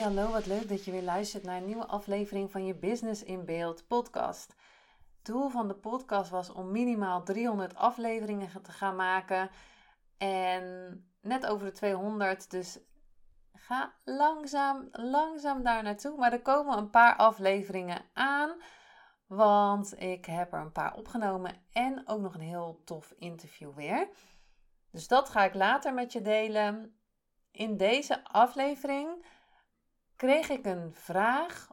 Hallo, wat leuk dat je weer luistert naar een nieuwe aflevering van je Business in Beeld podcast. Doel van de podcast was om minimaal 300 afleveringen te gaan maken. En net over de 200, dus ga langzaam, langzaam daar naartoe. Maar er komen een paar afleveringen aan, want ik heb er een paar opgenomen en ook nog een heel tof interview weer. Dus dat ga ik later met je delen. In deze aflevering kreeg ik een vraag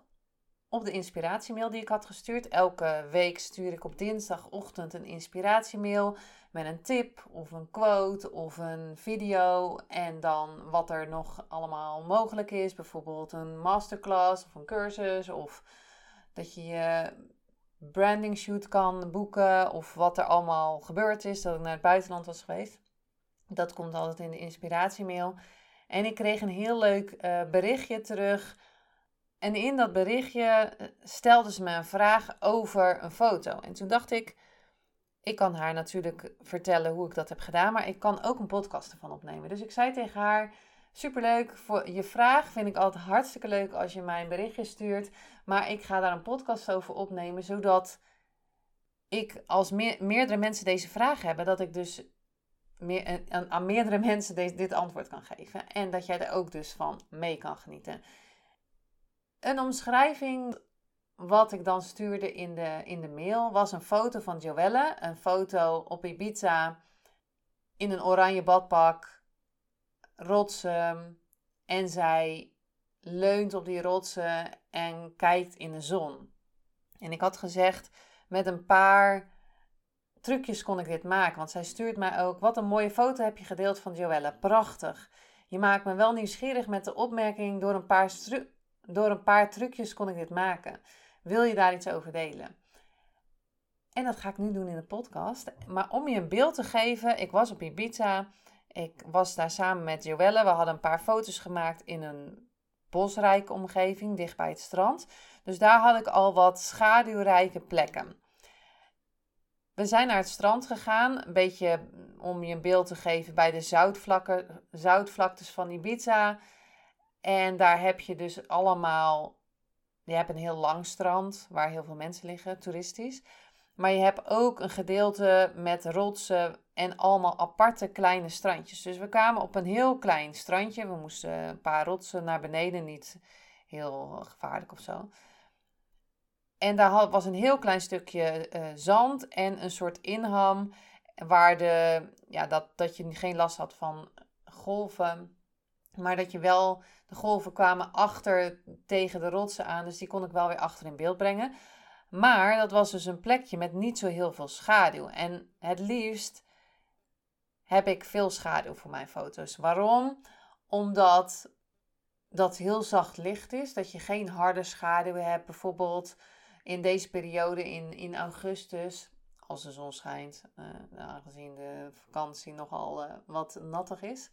op de inspiratiemail die ik had gestuurd. Elke week stuur ik op dinsdagochtend een inspiratiemail met een tip of een quote of een video. En dan wat er nog allemaal mogelijk is. Bijvoorbeeld een masterclass of een cursus. Of dat je je branding shoot kan boeken. Of wat er allemaal gebeurd is. Dat ik naar het buitenland was geweest. Dat komt altijd in de inspiratiemail. En ik kreeg een heel leuk uh, berichtje terug. En in dat berichtje eh, stelde ze me een vraag over een foto. En toen dacht ik, ik kan haar natuurlijk vertellen hoe ik dat heb gedaan, maar ik kan ook een podcast ervan opnemen. Dus ik zei tegen haar, superleuk, voor je vraag vind ik altijd hartstikke leuk als je mij een berichtje stuurt. Maar ik ga daar een podcast over opnemen, zodat ik als meerdere mensen deze vraag hebben, dat ik dus meer, aan, meerdere mensen dit antwoord kan geven. En dat jij er ook dus van mee kan genieten. Een omschrijving wat ik dan stuurde in de, in de mail was een foto van Joelle. Een foto op Ibiza in een oranje badpak, rotsen. En zij leunt op die rotsen en kijkt in de zon. En ik had gezegd met een paar trucjes kon ik dit maken. Want zij stuurt mij ook: Wat een mooie foto heb je gedeeld van Joelle. Prachtig. Je maakt me wel nieuwsgierig met de opmerking: door een, paar door een paar trucjes kon ik dit maken. Wil je daar iets over delen? En dat ga ik nu doen in de podcast. Maar om je een beeld te geven, ik was op Ibiza. Ik was daar samen met Joelle. We hadden een paar foto's gemaakt in een bosrijke omgeving, dicht bij het strand. Dus daar had ik al wat schaduwrijke plekken. We zijn naar het strand gegaan, een beetje om je een beeld te geven bij de zoutvlakken, zoutvlaktes van Ibiza. En daar heb je dus allemaal, je hebt een heel lang strand waar heel veel mensen liggen, toeristisch. Maar je hebt ook een gedeelte met rotsen en allemaal aparte kleine strandjes. Dus we kwamen op een heel klein strandje. We moesten een paar rotsen naar beneden, niet heel gevaarlijk of zo. En daar was een heel klein stukje uh, zand en een soort inham. Waar de, ja, dat, dat je geen last had van golven. Maar dat je wel, de golven kwamen achter tegen de rotsen aan. Dus die kon ik wel weer achter in beeld brengen. Maar dat was dus een plekje met niet zo heel veel schaduw. En het liefst heb ik veel schaduw voor mijn foto's. Waarom? Omdat dat heel zacht licht is. Dat je geen harde schaduw hebt. Bijvoorbeeld in deze periode in, in augustus, als de zon schijnt, uh, aangezien de vakantie nogal uh, wat nattig is.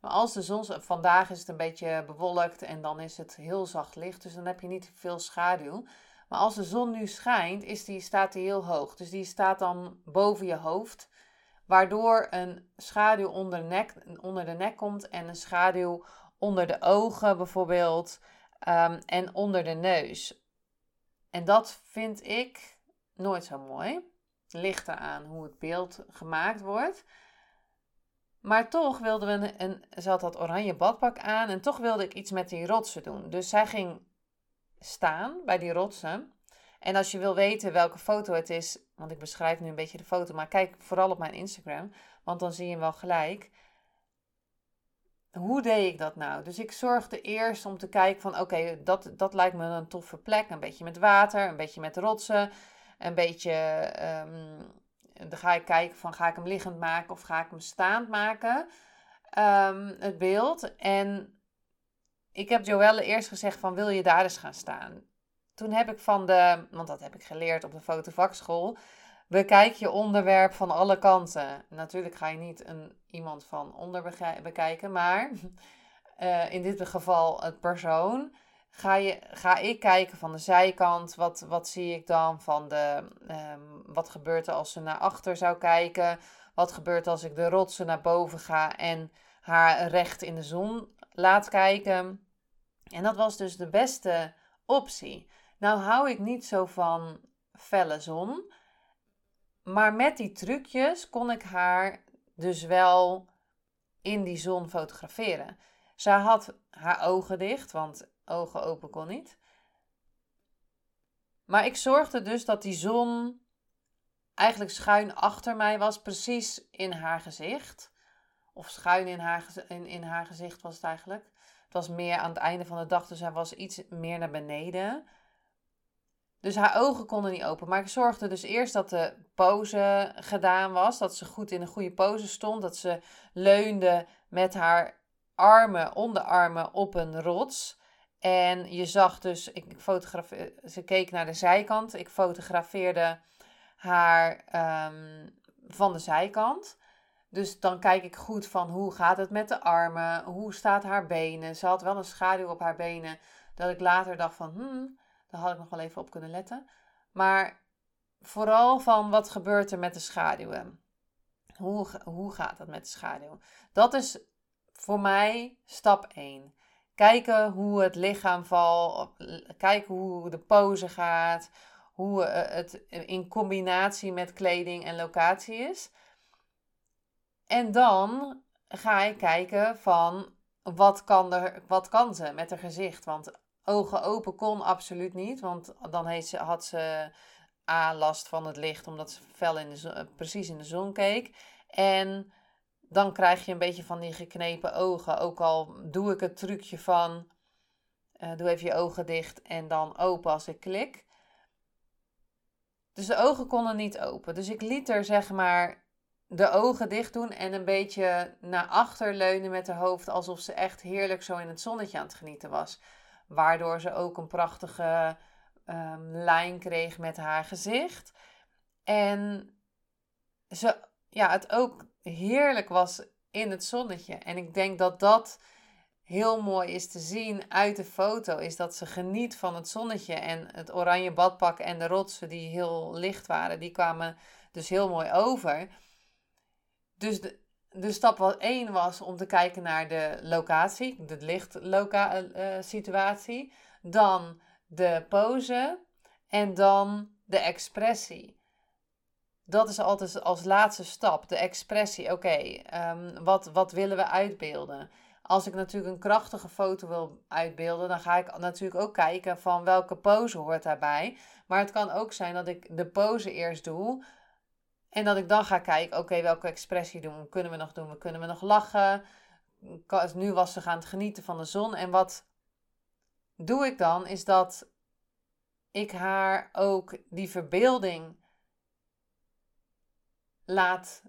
Maar als de zon, vandaag is het een beetje bewolkt en dan is het heel zacht licht, dus dan heb je niet veel schaduw. Maar als de zon nu schijnt, is die, staat die heel hoog. Dus die staat dan boven je hoofd, waardoor een schaduw onder de nek, onder de nek komt en een schaduw onder de ogen bijvoorbeeld um, en onder de neus. En dat vind ik nooit zo mooi. Ligt eraan hoe het beeld gemaakt wordt. Maar toch wilden we een, ze had dat oranje badpak aan en toch wilde ik iets met die rotsen doen. Dus zij ging staan bij die rotsen. En als je wil weten welke foto het is, want ik beschrijf nu een beetje de foto, maar kijk vooral op mijn Instagram, want dan zie je hem wel gelijk hoe deed ik dat nou? Dus ik zorgde eerst om te kijken van oké, dat, dat lijkt me een toffe plek. Een beetje met water, een beetje met rotsen, een beetje... Um, dan ga ik kijken van ga ik hem liggend maken of ga ik hem staand maken. ehm, het beeld. En ik heb Joelle eerst gezegd van wil je daar eens gaan staan? Toen heb ik van de, want dat heb ik geleerd op de fotovakschool, bekijk je onderwerp van alle kanten. Natuurlijk ga je niet een, iemand van onder bekijken, maar uh, in dit geval het persoon. Ga, je, ga ik kijken van de zijkant, wat, wat zie ik dan van de, um, wat gebeurt er als ze naar achter zou kijken? Wat gebeurt als ik de rotsen naar boven ga en haar recht in de zon laat kijken? En dat was dus de beste optie. Nou hou ik niet zo van felle zon. Maar met die trucjes kon ik haar dus wel in die zon fotograferen. Zij had haar ogen dicht, want ogen open kon niet. Maar ik zorgde dus dat die zon eigenlijk schuin achter mij was, precies in haar gezicht. Of schuin in haar, in, in haar gezicht was het eigenlijk. Het was meer aan het einde van de dag, dus hij was iets meer naar beneden. Dus haar ogen konden niet open. Maar ik zorgde dus eerst dat de pose gedaan was. Dat ze goed in een goede pose stond. Dat ze leunde met haar armen, onderarmen op een rots. En je zag dus, ik fotografeerde, ze keek naar de zijkant. Ik fotografeerde haar ehm, van de zijkant. Dus dan kijk ik goed van hoe gaat het met de armen, hoe staat haar benen. Ze had wel een schaduw op haar benen, dat ik later dacht van, hmm, daar had ik nog wel even op kunnen letten. Maar vooral van wat gebeurt er met de schaduwen. Hoe, hoe gaat het met de schaduw? Dat is voor mij stap 1. Kijken hoe het lichaam valt, kijken hoe de pose gaat, hoe eh, het in combinatie met kleding en locatie is. En dan ga ik kijken van wat kan, er, wat kan ze met haar gezicht. Want ogen open kon absoluut niet, want dan ze, had ze A last van het licht omdat ze fel in de zon, precies in de zon keek. En dan krijg je een beetje van die geknepen ogen. Ook al doe ik het trucje van uh, doe even je ogen dicht en dan open als ik klik. Dus de ogen konden niet open. Dus ik liet er zeg maar de ogen dicht doen en een beetje naar achter leunen met haar hoofd. Alsof ze echt heerlijk zo in het zonnetje aan het genieten was. Waardoor ze ook een prachtige um, lijn kreeg met haar gezicht. En ze, ja, het ook heerlijk was in het zonnetje. En ik denk dat dat heel mooi is te zien uit de foto, is dat ze geniet van het zonnetje. En het oranje badpak en de rotsen die heel licht waren, die kwamen dus heel mooi over. Dus de, de stap 1 was om te kijken naar de locatie, de lichtsituatie. Uh, dan de pose en dan de expressie dat is altijd als laatste stap, de expressie. Oké, ehm, wat, wat willen we uitbeelden? Als ik natuurlijk een krachtige foto wil uitbeelden, dan ga ik natuurlijk ook kijken van welke pose hoort daarbij. Maar het kan ook zijn dat ik de pose eerst doe. En dat ik dan ga kijken, oké, welke expressie doen? Kunnen we nog doen? Kunnen we nog lachen? Nu was ze gaan het genieten van de zon. En wat doe ik dan? Is dat ik haar ook die verbeelding laat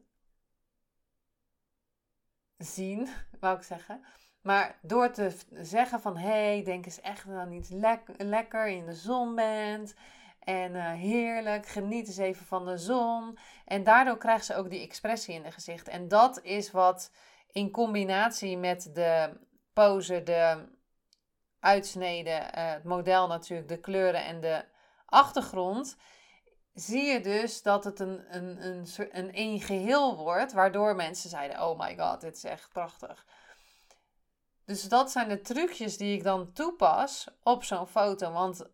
zien, wou ik zeggen. Maar door te zeggen van, hé, hey, denk eens echt dat niet lekker in de zon bent. En uh, heerlijk, geniet eens even van de zon. En daardoor krijgt ze ook die expressie in het gezicht. En dat is wat in combinatie met de pose, de uitsneden, uh, het model natuurlijk, de kleuren en de achtergrond zie je dus dat het een, een, een, een een geheel wordt, waardoor mensen zeiden: Oh my god, dit is echt prachtig. Dus dat zijn de trucjes die ik dan toepas op zo'n foto. Want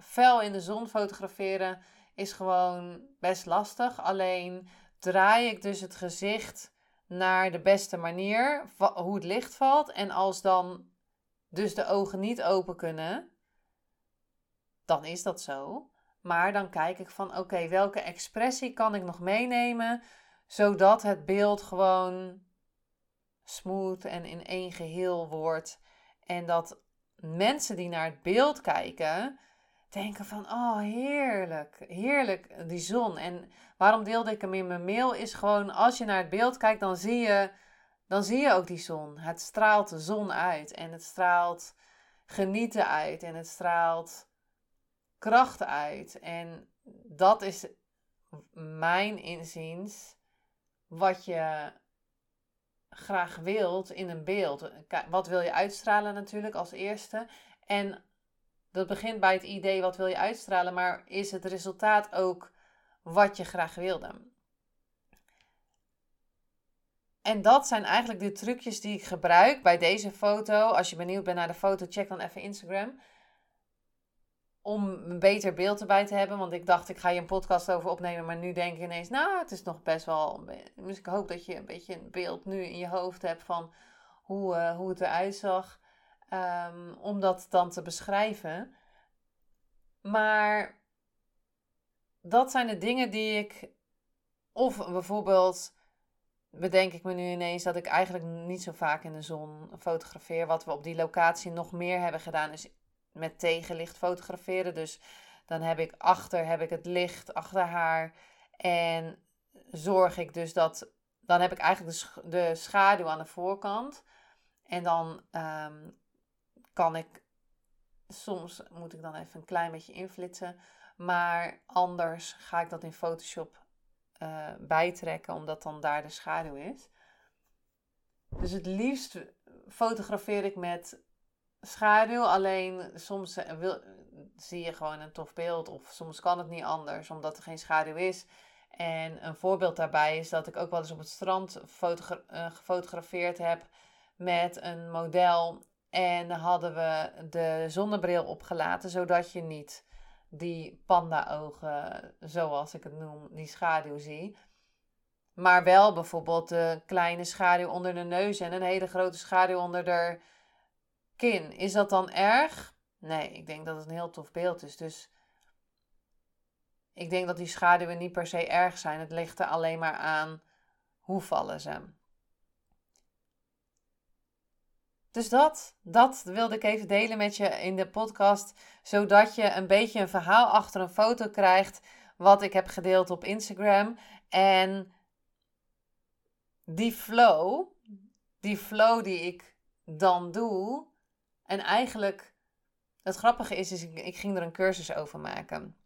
fel in de zon fotograferen is gewoon best lastig. Alleen draai ik dus het gezicht naar de beste manier, hoe het licht valt. En als dan dus de ogen niet open kunnen, dan is dat zo. Maar dan kijk ik van oké, welke expressie kan ik nog meenemen, zodat het beeld gewoon smooth en in één geheel wordt. En dat mensen die naar het beeld kijken, denken van oh heerlijk, heerlijk die zon. En waarom deelde ik hem in mijn mail is gewoon als je naar het beeld kijkt, dan zie je dan zie je ook die zon. Het straalt de zon uit en het straalt genieten uit en het straalt kracht uit. En dat is mijn inziens wat je graag wilt in een beeld. Wat wil je uitstralen natuurlijk als eerste. En dat begint bij het idee wat wil je uitstralen, maar is het resultaat ook wat je graag wilde? En dat zijn eigenlijk de trucjes die ik gebruik bij deze foto. Als je benieuwd bent naar de foto, check dan even Instagram. Om een beter beeld erbij te hebben. Want ik dacht, ik ga je een podcast over opnemen. Maar nu denk ik ineens, nou, het is nog best wel. Dus ik hoop dat je een beetje een beeld nu in je hoofd hebt van hoe, uh, hoe het eruit zag. Um, om dat dan te beschrijven. Maar dat zijn de dingen die ik. Of bijvoorbeeld bedenk ik me nu ineens dat ik eigenlijk niet zo vaak in de zon fotografeer. Wat we op die locatie nog meer hebben gedaan is met tegenlicht fotograferen. Dus dan heb ik achter heb ik het licht achter haar en zorg ik dus dat dan heb ik eigenlijk de, schaduw aan de voorkant en dan um, kan ik soms moet ik dan even een klein beetje invlitsen, maar anders ga ik dat in Photoshop uh, bijtrekken, omdat dan daar de schaduw is. Dus het liefst fotografeer ik met schaduw, alleen soms eh, wil, zie je gewoon een tof beeld of soms kan het niet anders, omdat er geen schaduw is. En een voorbeeld daarbij is dat ik ook wel eens op het strand uh, gefotografeerd heb met een model. En hadden we de zonnebril opgelaten, zodat je niet die panda-ogen, zoals ik het noem, die schaduw zie. Maar wel bijvoorbeeld de kleine schaduw onder de neus en een hele grote schaduw onder de kin. Is dat dan erg? Nee, ik denk dat het een heel tof beeld is. Dus ik denk dat die schaduwen niet per se erg zijn. Het ligt er alleen maar aan hoe vallen ze. Dus dat, dat wilde ik even delen met je in de podcast, zodat je een beetje een verhaal achter een foto krijgt, wat ik heb gedeeld op Instagram. En die flow, die flow die ik dan doe, en eigenlijk, het grappige is, is ik, ging er een cursus over maken.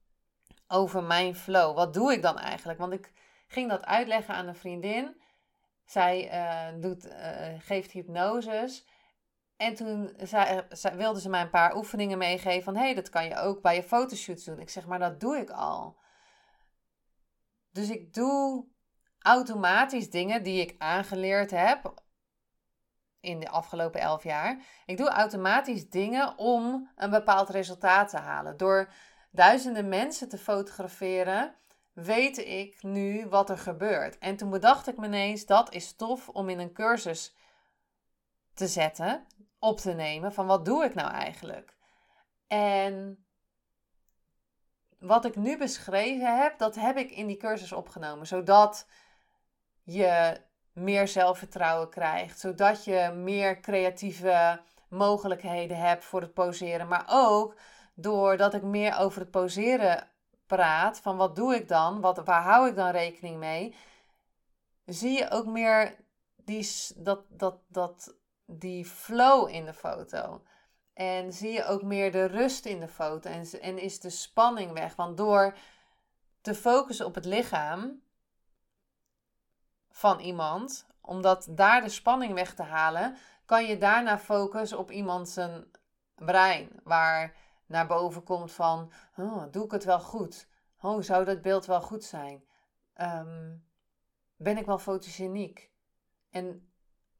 Over mijn flow. Wat doe ik dan eigenlijk? Want ik ging dat uitleggen aan een vriendin. Zij uh, doet, uh, geeft hypnoses. En toen zei, wilde ze mij een paar oefeningen meegeven van... hé, hey, dat kan je ook bij je fotoshoots doen. Ik zeg, maar dat doe ik al. Dus ik doe automatisch dingen die ik aangeleerd heb in de afgelopen elf jaar. Ik doe automatisch dingen om een bepaald resultaat te halen. Door duizenden mensen te fotograferen, weet ik nu wat er gebeurt. En toen bedacht ik me ineens, dat is tof om in een cursus te zetten op te nemen van wat doe ik nou eigenlijk? En wat ik nu beschreven heb, dat heb ik in die cursus opgenomen, zodat je meer zelfvertrouwen krijgt, zodat je meer creatieve mogelijkheden hebt voor het poseren, maar ook doordat ik meer over het poseren praat, van wat doe ik dan, wat, waar hou ik dan rekening mee, zie je ook meer die, dat, dat, dat die flow in de foto. En zie je ook meer de rust in de foto. En, en is de spanning weg. Want door te focussen op het lichaam van iemand, omdat daar de spanning weg te halen, kan je daarna focussen op iemand zijn brein. Waar naar boven komt van, oh, doe ik het wel goed? Oh, zou dat beeld wel goed zijn? Ehm, ben ik wel fotogeniek? En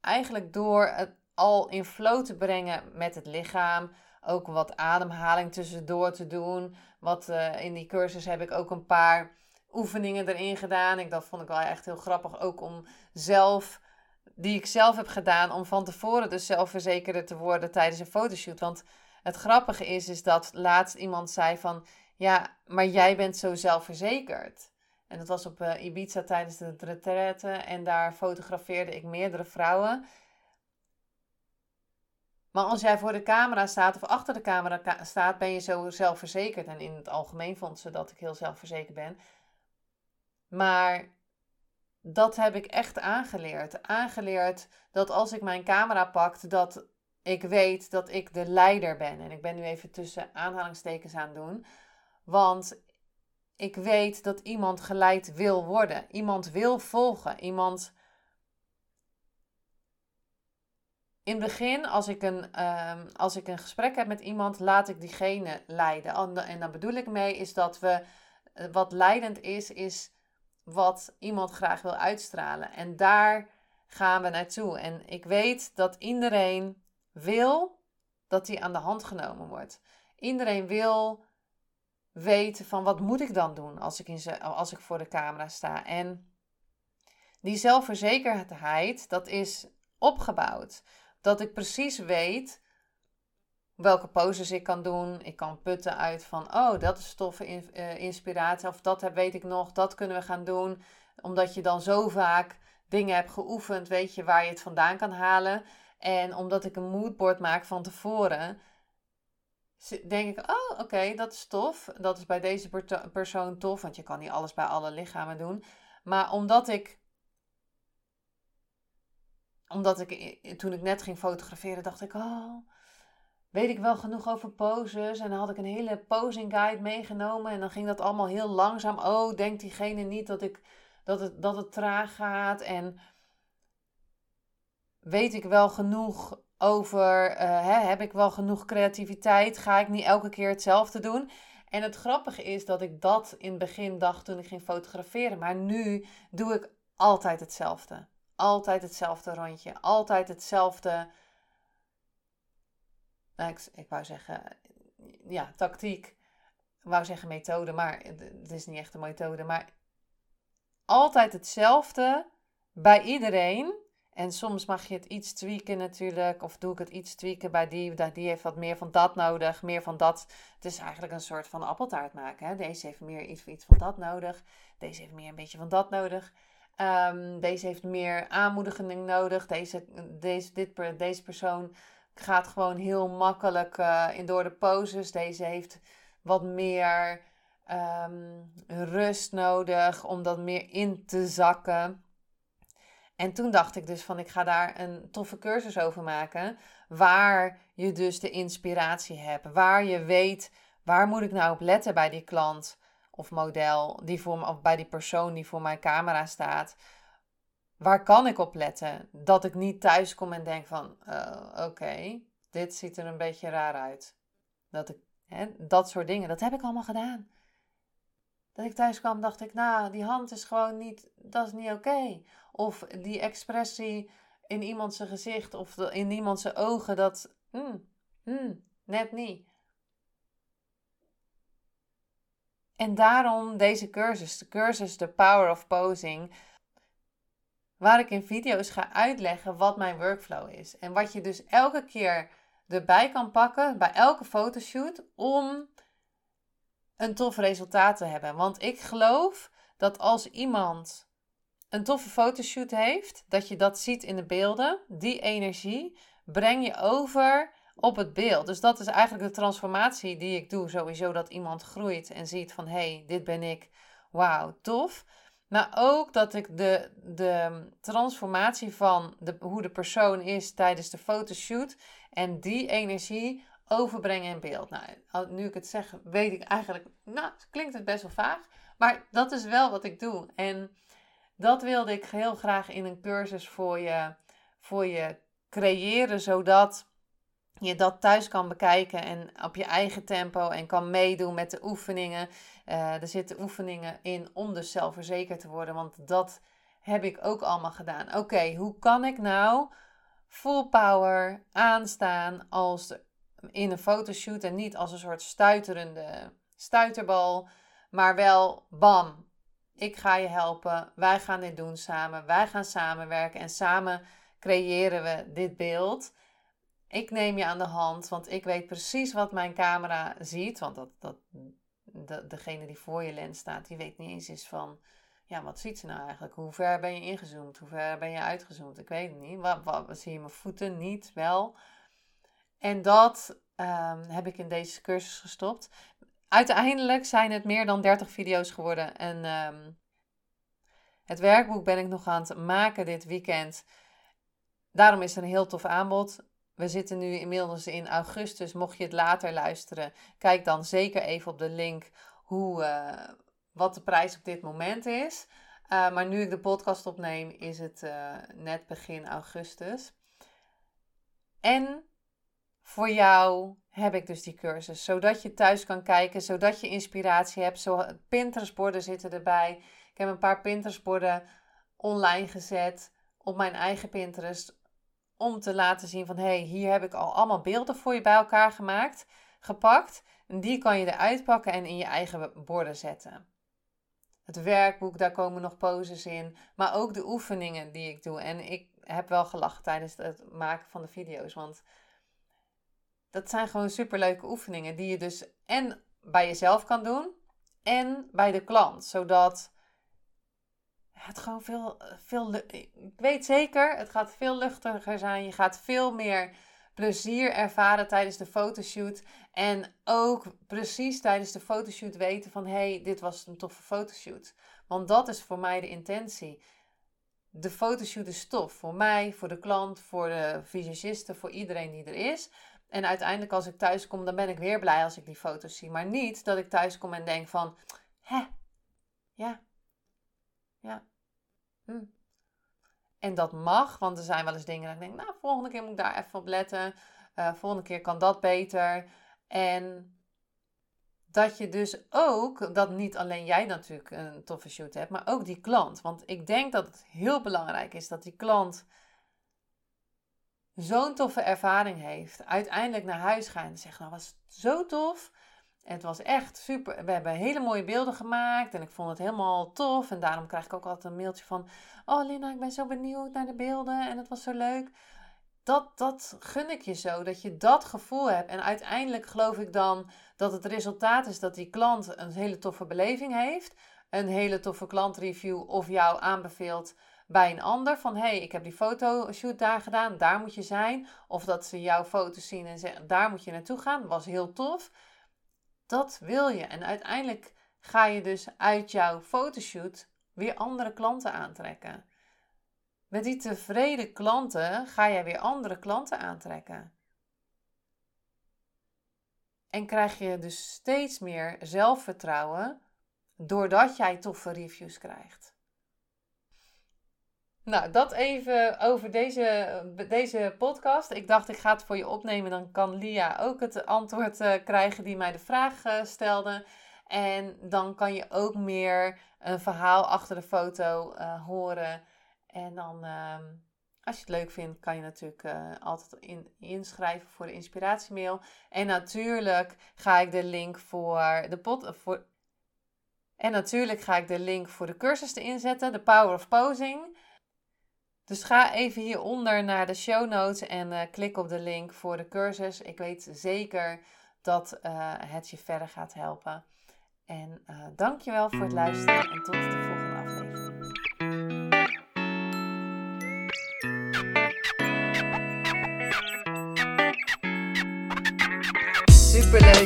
eigenlijk door het al in flow te brengen met het lichaam. Ook wat ademhaling tussendoor te doen. Wat, uh, in die cursus heb ik ook een paar oefeningen erin gedaan. Ik, dat vond ik wel echt heel grappig. Ook om zelf, die ik zelf heb gedaan, om van tevoren dus zelfverzekerder te worden tijdens een fotoshoot. Want het grappige is, is dat laatst iemand zei van, ja, maar jij bent zo zelfverzekerd. En dat was op uh, Ibiza tijdens de retraite. En daar fotografeerde ik meerdere vrouwen. Maar als jij voor de camera staat of achter de camera staat, ben je zo zelfverzekerd. En in het algemeen vond ze dat ik heel zelfverzekerd ben. Maar dat heb ik echt aangeleerd. Aangeleerd dat als ik mijn camera pak, dat ik weet dat ik de leider ben. En ik ben nu even tussen aanhalingstekens aan het doen. Want ik weet dat iemand geleid wil worden. Iemand wil volgen. Iemand. In het begin, als ik, een, ehm, als ik een gesprek heb met iemand, laat ik diegene leiden. En dan bedoel ik mee is dat we. Eh, wat leidend is, is wat iemand graag wil uitstralen. En daar gaan we naartoe. En ik weet dat iedereen wil dat hij aan de hand genomen wordt. Iedereen wil weten van wat moet ik dan doen als ik, in als ik voor de camera sta. En die zelfverzekerdheid, dat is opgebouwd. Dat ik precies weet welke poses ik kan doen. Ik kan putten uit van, oh, dat is toffe uh, inspiratie. Of dat weet ik nog, dat kunnen we gaan doen. Omdat je dan zo vaak dingen hebt geoefend, weet je waar je het vandaan kan halen. En omdat ik een moodboard maak van tevoren, denk ik, oh, oké, dat is tof. Dat is bij deze persoon tof, want je kan niet alles bij alle lichamen doen. Maar omdat ik, omdat ik, toen ik net ging fotograferen, dacht ik, oh, weet ik wel genoeg over poses. En dan had ik een hele posing guide meegenomen. En dan ging dat allemaal heel langzaam. Oh, denkt diegene niet dat, ik, dat, het, dat het traag gaat. En weet ik wel genoeg over, uh, hè, heb ik wel genoeg creativiteit? Ga ik niet elke keer hetzelfde doen? En het grappige is dat ik dat in het begin dacht toen ik ging fotograferen. Maar nu doe ik altijd hetzelfde. Altijd hetzelfde rondje. Altijd hetzelfde. Nou, ik, ik wou zeggen, ja, tactiek. Ik wou zeggen methode, maar het is niet echt een methode. Maar altijd hetzelfde bij iedereen. En soms mag je het iets tweaken natuurlijk. Of doe ik het iets tweaken bij die. Die heeft wat meer van dat nodig. Meer van dat. Het is eigenlijk een soort van appeltaart maken. Hè? Deze heeft meer iets, van dat nodig. Deze heeft meer een beetje van dat nodig. Um, deze heeft meer aanmoediging nodig. Deze, deze, dit, deze persoon gaat gewoon heel makkelijk uh, in door de poses. Deze heeft wat meer um, rust nodig om dat meer in te zakken. En toen dacht ik dus van ik ga daar een toffe cursus over maken. Waar je dus de inspiratie hebt. Waar je weet waar moet ik nou op letten bij die klant of model die voor of bij die persoon die voor mijn camera staat. Waar kan ik op letten? Dat ik niet thuis kom en denk van uh, oké, dit ziet er een beetje raar uit. Dat ik, hè, dat soort dingen, dat heb ik allemaal gedaan. Dat ik thuis kwam, dacht ik, nou, die hand is gewoon niet, dat is niet oké. Of die expressie in iemands gezicht of in iemands ogen, dat, mm, mm, net niet. En daarom deze cursus, de cursus The Power of Posing, waar ik in video's ga uitleggen wat mijn workflow is. En wat je dus elke keer erbij kan pakken bij elke fotoshoot om een tof resultaat te hebben. Want ik geloof dat als iemand een toffe fotoshoot heeft, dat je dat ziet in de beelden, die energie breng je over op het beeld. Dus dat is eigenlijk de transformatie die ik doe. Sowieso dat iemand groeit en ziet van hé, hey, dit ben ik. Wauw, tof. Maar ook dat ik de, de transformatie van de, hoe de persoon is tijdens de fotoshoot en die energie overbrengen in beeld. Nou, nu ik het zeg, weet ik eigenlijk, nou, klinkt het best wel vaag, maar dat is wel wat ik doe. En dat wilde ik heel graag in een cursus voor je, voor je creëren, zodat je dat thuis kan bekijken en op je eigen tempo en kan meedoen met de oefeningen. Uh, er zitten oefeningen in om dus zelfverzekerd te worden, want dat heb ik ook allemaal gedaan. Oké, hoe kan ik nou full power aanstaan als in een fotoshoot en niet als een soort stuiterende stuiterbal, maar wel bam. Ik ga je helpen. Wij gaan dit doen samen. Wij gaan samenwerken en samen creëren we dit beeld. Ik neem je aan de hand, want ik weet precies wat mijn camera ziet. Want dat, dat, de, degene die voor je lens staat, die weet niet eens is van... Ja, wat ziet ze nou eigenlijk? Hoe ver ben je ingezoomd? Hoe ver ben je uitgezoomd? Ik weet het niet. Wat, wat, zie je mijn voeten? Niet, wel. En dat ehm, heb ik in deze cursus gestopt. Uiteindelijk zijn het meer dan 30 video's geworden. En ehm, Het werkboek ben ik nog aan het maken dit weekend. Daarom is er een heel tof aanbod. We zitten nu inmiddels in augustus. Mocht je het later luisteren, kijk dan zeker even op de link hoe, uh, wat de prijs op dit moment is. Uh, maar nu ik de podcast opneem, is het uh, net begin augustus. En voor jou heb ik dus die cursus. Zodat je thuis kan kijken, zodat je inspiratie hebt. Zo, Pinterest-borden zitten erbij. Ik heb een paar Pinterest-borden online gezet op mijn eigen Pinterest. Om te laten zien van, hé, hey, hier heb ik al allemaal beelden voor je bij elkaar gemaakt, gepakt. En die kan je eruit pakken en in je eigen borden zetten. Het werkboek, daar komen nog poses in. Maar ook de oefeningen die ik doe. En ik heb wel gelachen tijdens het maken van de video's. Want dat zijn gewoon superleuke oefeningen die je dus en bij jezelf kan doen en bij de klant. Zodat het gewoon veel, veel. Ik weet zeker, het gaat veel luchtiger zijn. Je gaat veel meer plezier ervaren tijdens de fotoshoot. En ook precies tijdens de fotoshoot weten van hé, hey, dit was een toffe fotoshoot. Want dat is voor mij de intentie. De fotoshoot is tof voor mij, voor de klant, voor de visagisten, voor iedereen die er is. En uiteindelijk als ik thuis kom, dan ben ik weer blij als ik die foto's zie. Maar niet dat ik thuis kom en denk van, hè, ja, ja, hm. En dat mag, want er zijn wel eens dingen dat ik denk, nou, volgende keer moet ik daar even op letten. Uh, volgende keer kan dat beter. En dat je dus ook, dat niet alleen jij natuurlijk een toffe shoot hebt, maar ook die klant. Want ik denk dat het heel belangrijk is dat die klant zo'n toffe ervaring heeft, uiteindelijk naar huis gaan en zegt, nou was zo tof. Het was echt super. We hebben hele mooie beelden gemaakt en ik vond het helemaal tof. En daarom krijg ik ook altijd een mailtje van, oh Lina, ik ben zo benieuwd naar de beelden en het was zo leuk. Dat, dat gun ik je zo, dat je dat gevoel hebt. En uiteindelijk geloof ik dan dat het resultaat is dat die klant een hele toffe beleving heeft. Een hele toffe klantreview of jou aanbeveelt bij een ander van hey, ik heb die fotoshoot daar gedaan, daar moet je zijn. Of dat ze jouw foto's zien en zeggen, daar moet je naartoe gaan, was heel tof. Dat wil je. En uiteindelijk ga je dus uit jouw fotoshoot weer andere klanten aantrekken. Met die tevreden klanten ga jij weer andere klanten aantrekken. En krijg je dus steeds meer zelfvertrouwen doordat jij toffe reviews krijgt. Nou, dat even over deze, deze podcast. Ik dacht, ik ga het voor je opnemen. Dan kan Lia ook het antwoord uh, krijgen die mij de vraag uh, stelde. En dan kan je ook meer een verhaal achter de foto uh, horen. En dan, ehm, als je het leuk vindt, kan je natuurlijk altijd in, inschrijven voor de inspiratiemail. En natuurlijk ga ik de link voor de. Voor, en natuurlijk ga ik de link voor de cursus erin zetten, de Power of Posing. Dus ga even hieronder naar de show notes en uh, klik op de link voor de cursus. Ik weet zeker dat uh, het je verder gaat helpen. En uh, dankjewel voor het luisteren en tot de volgende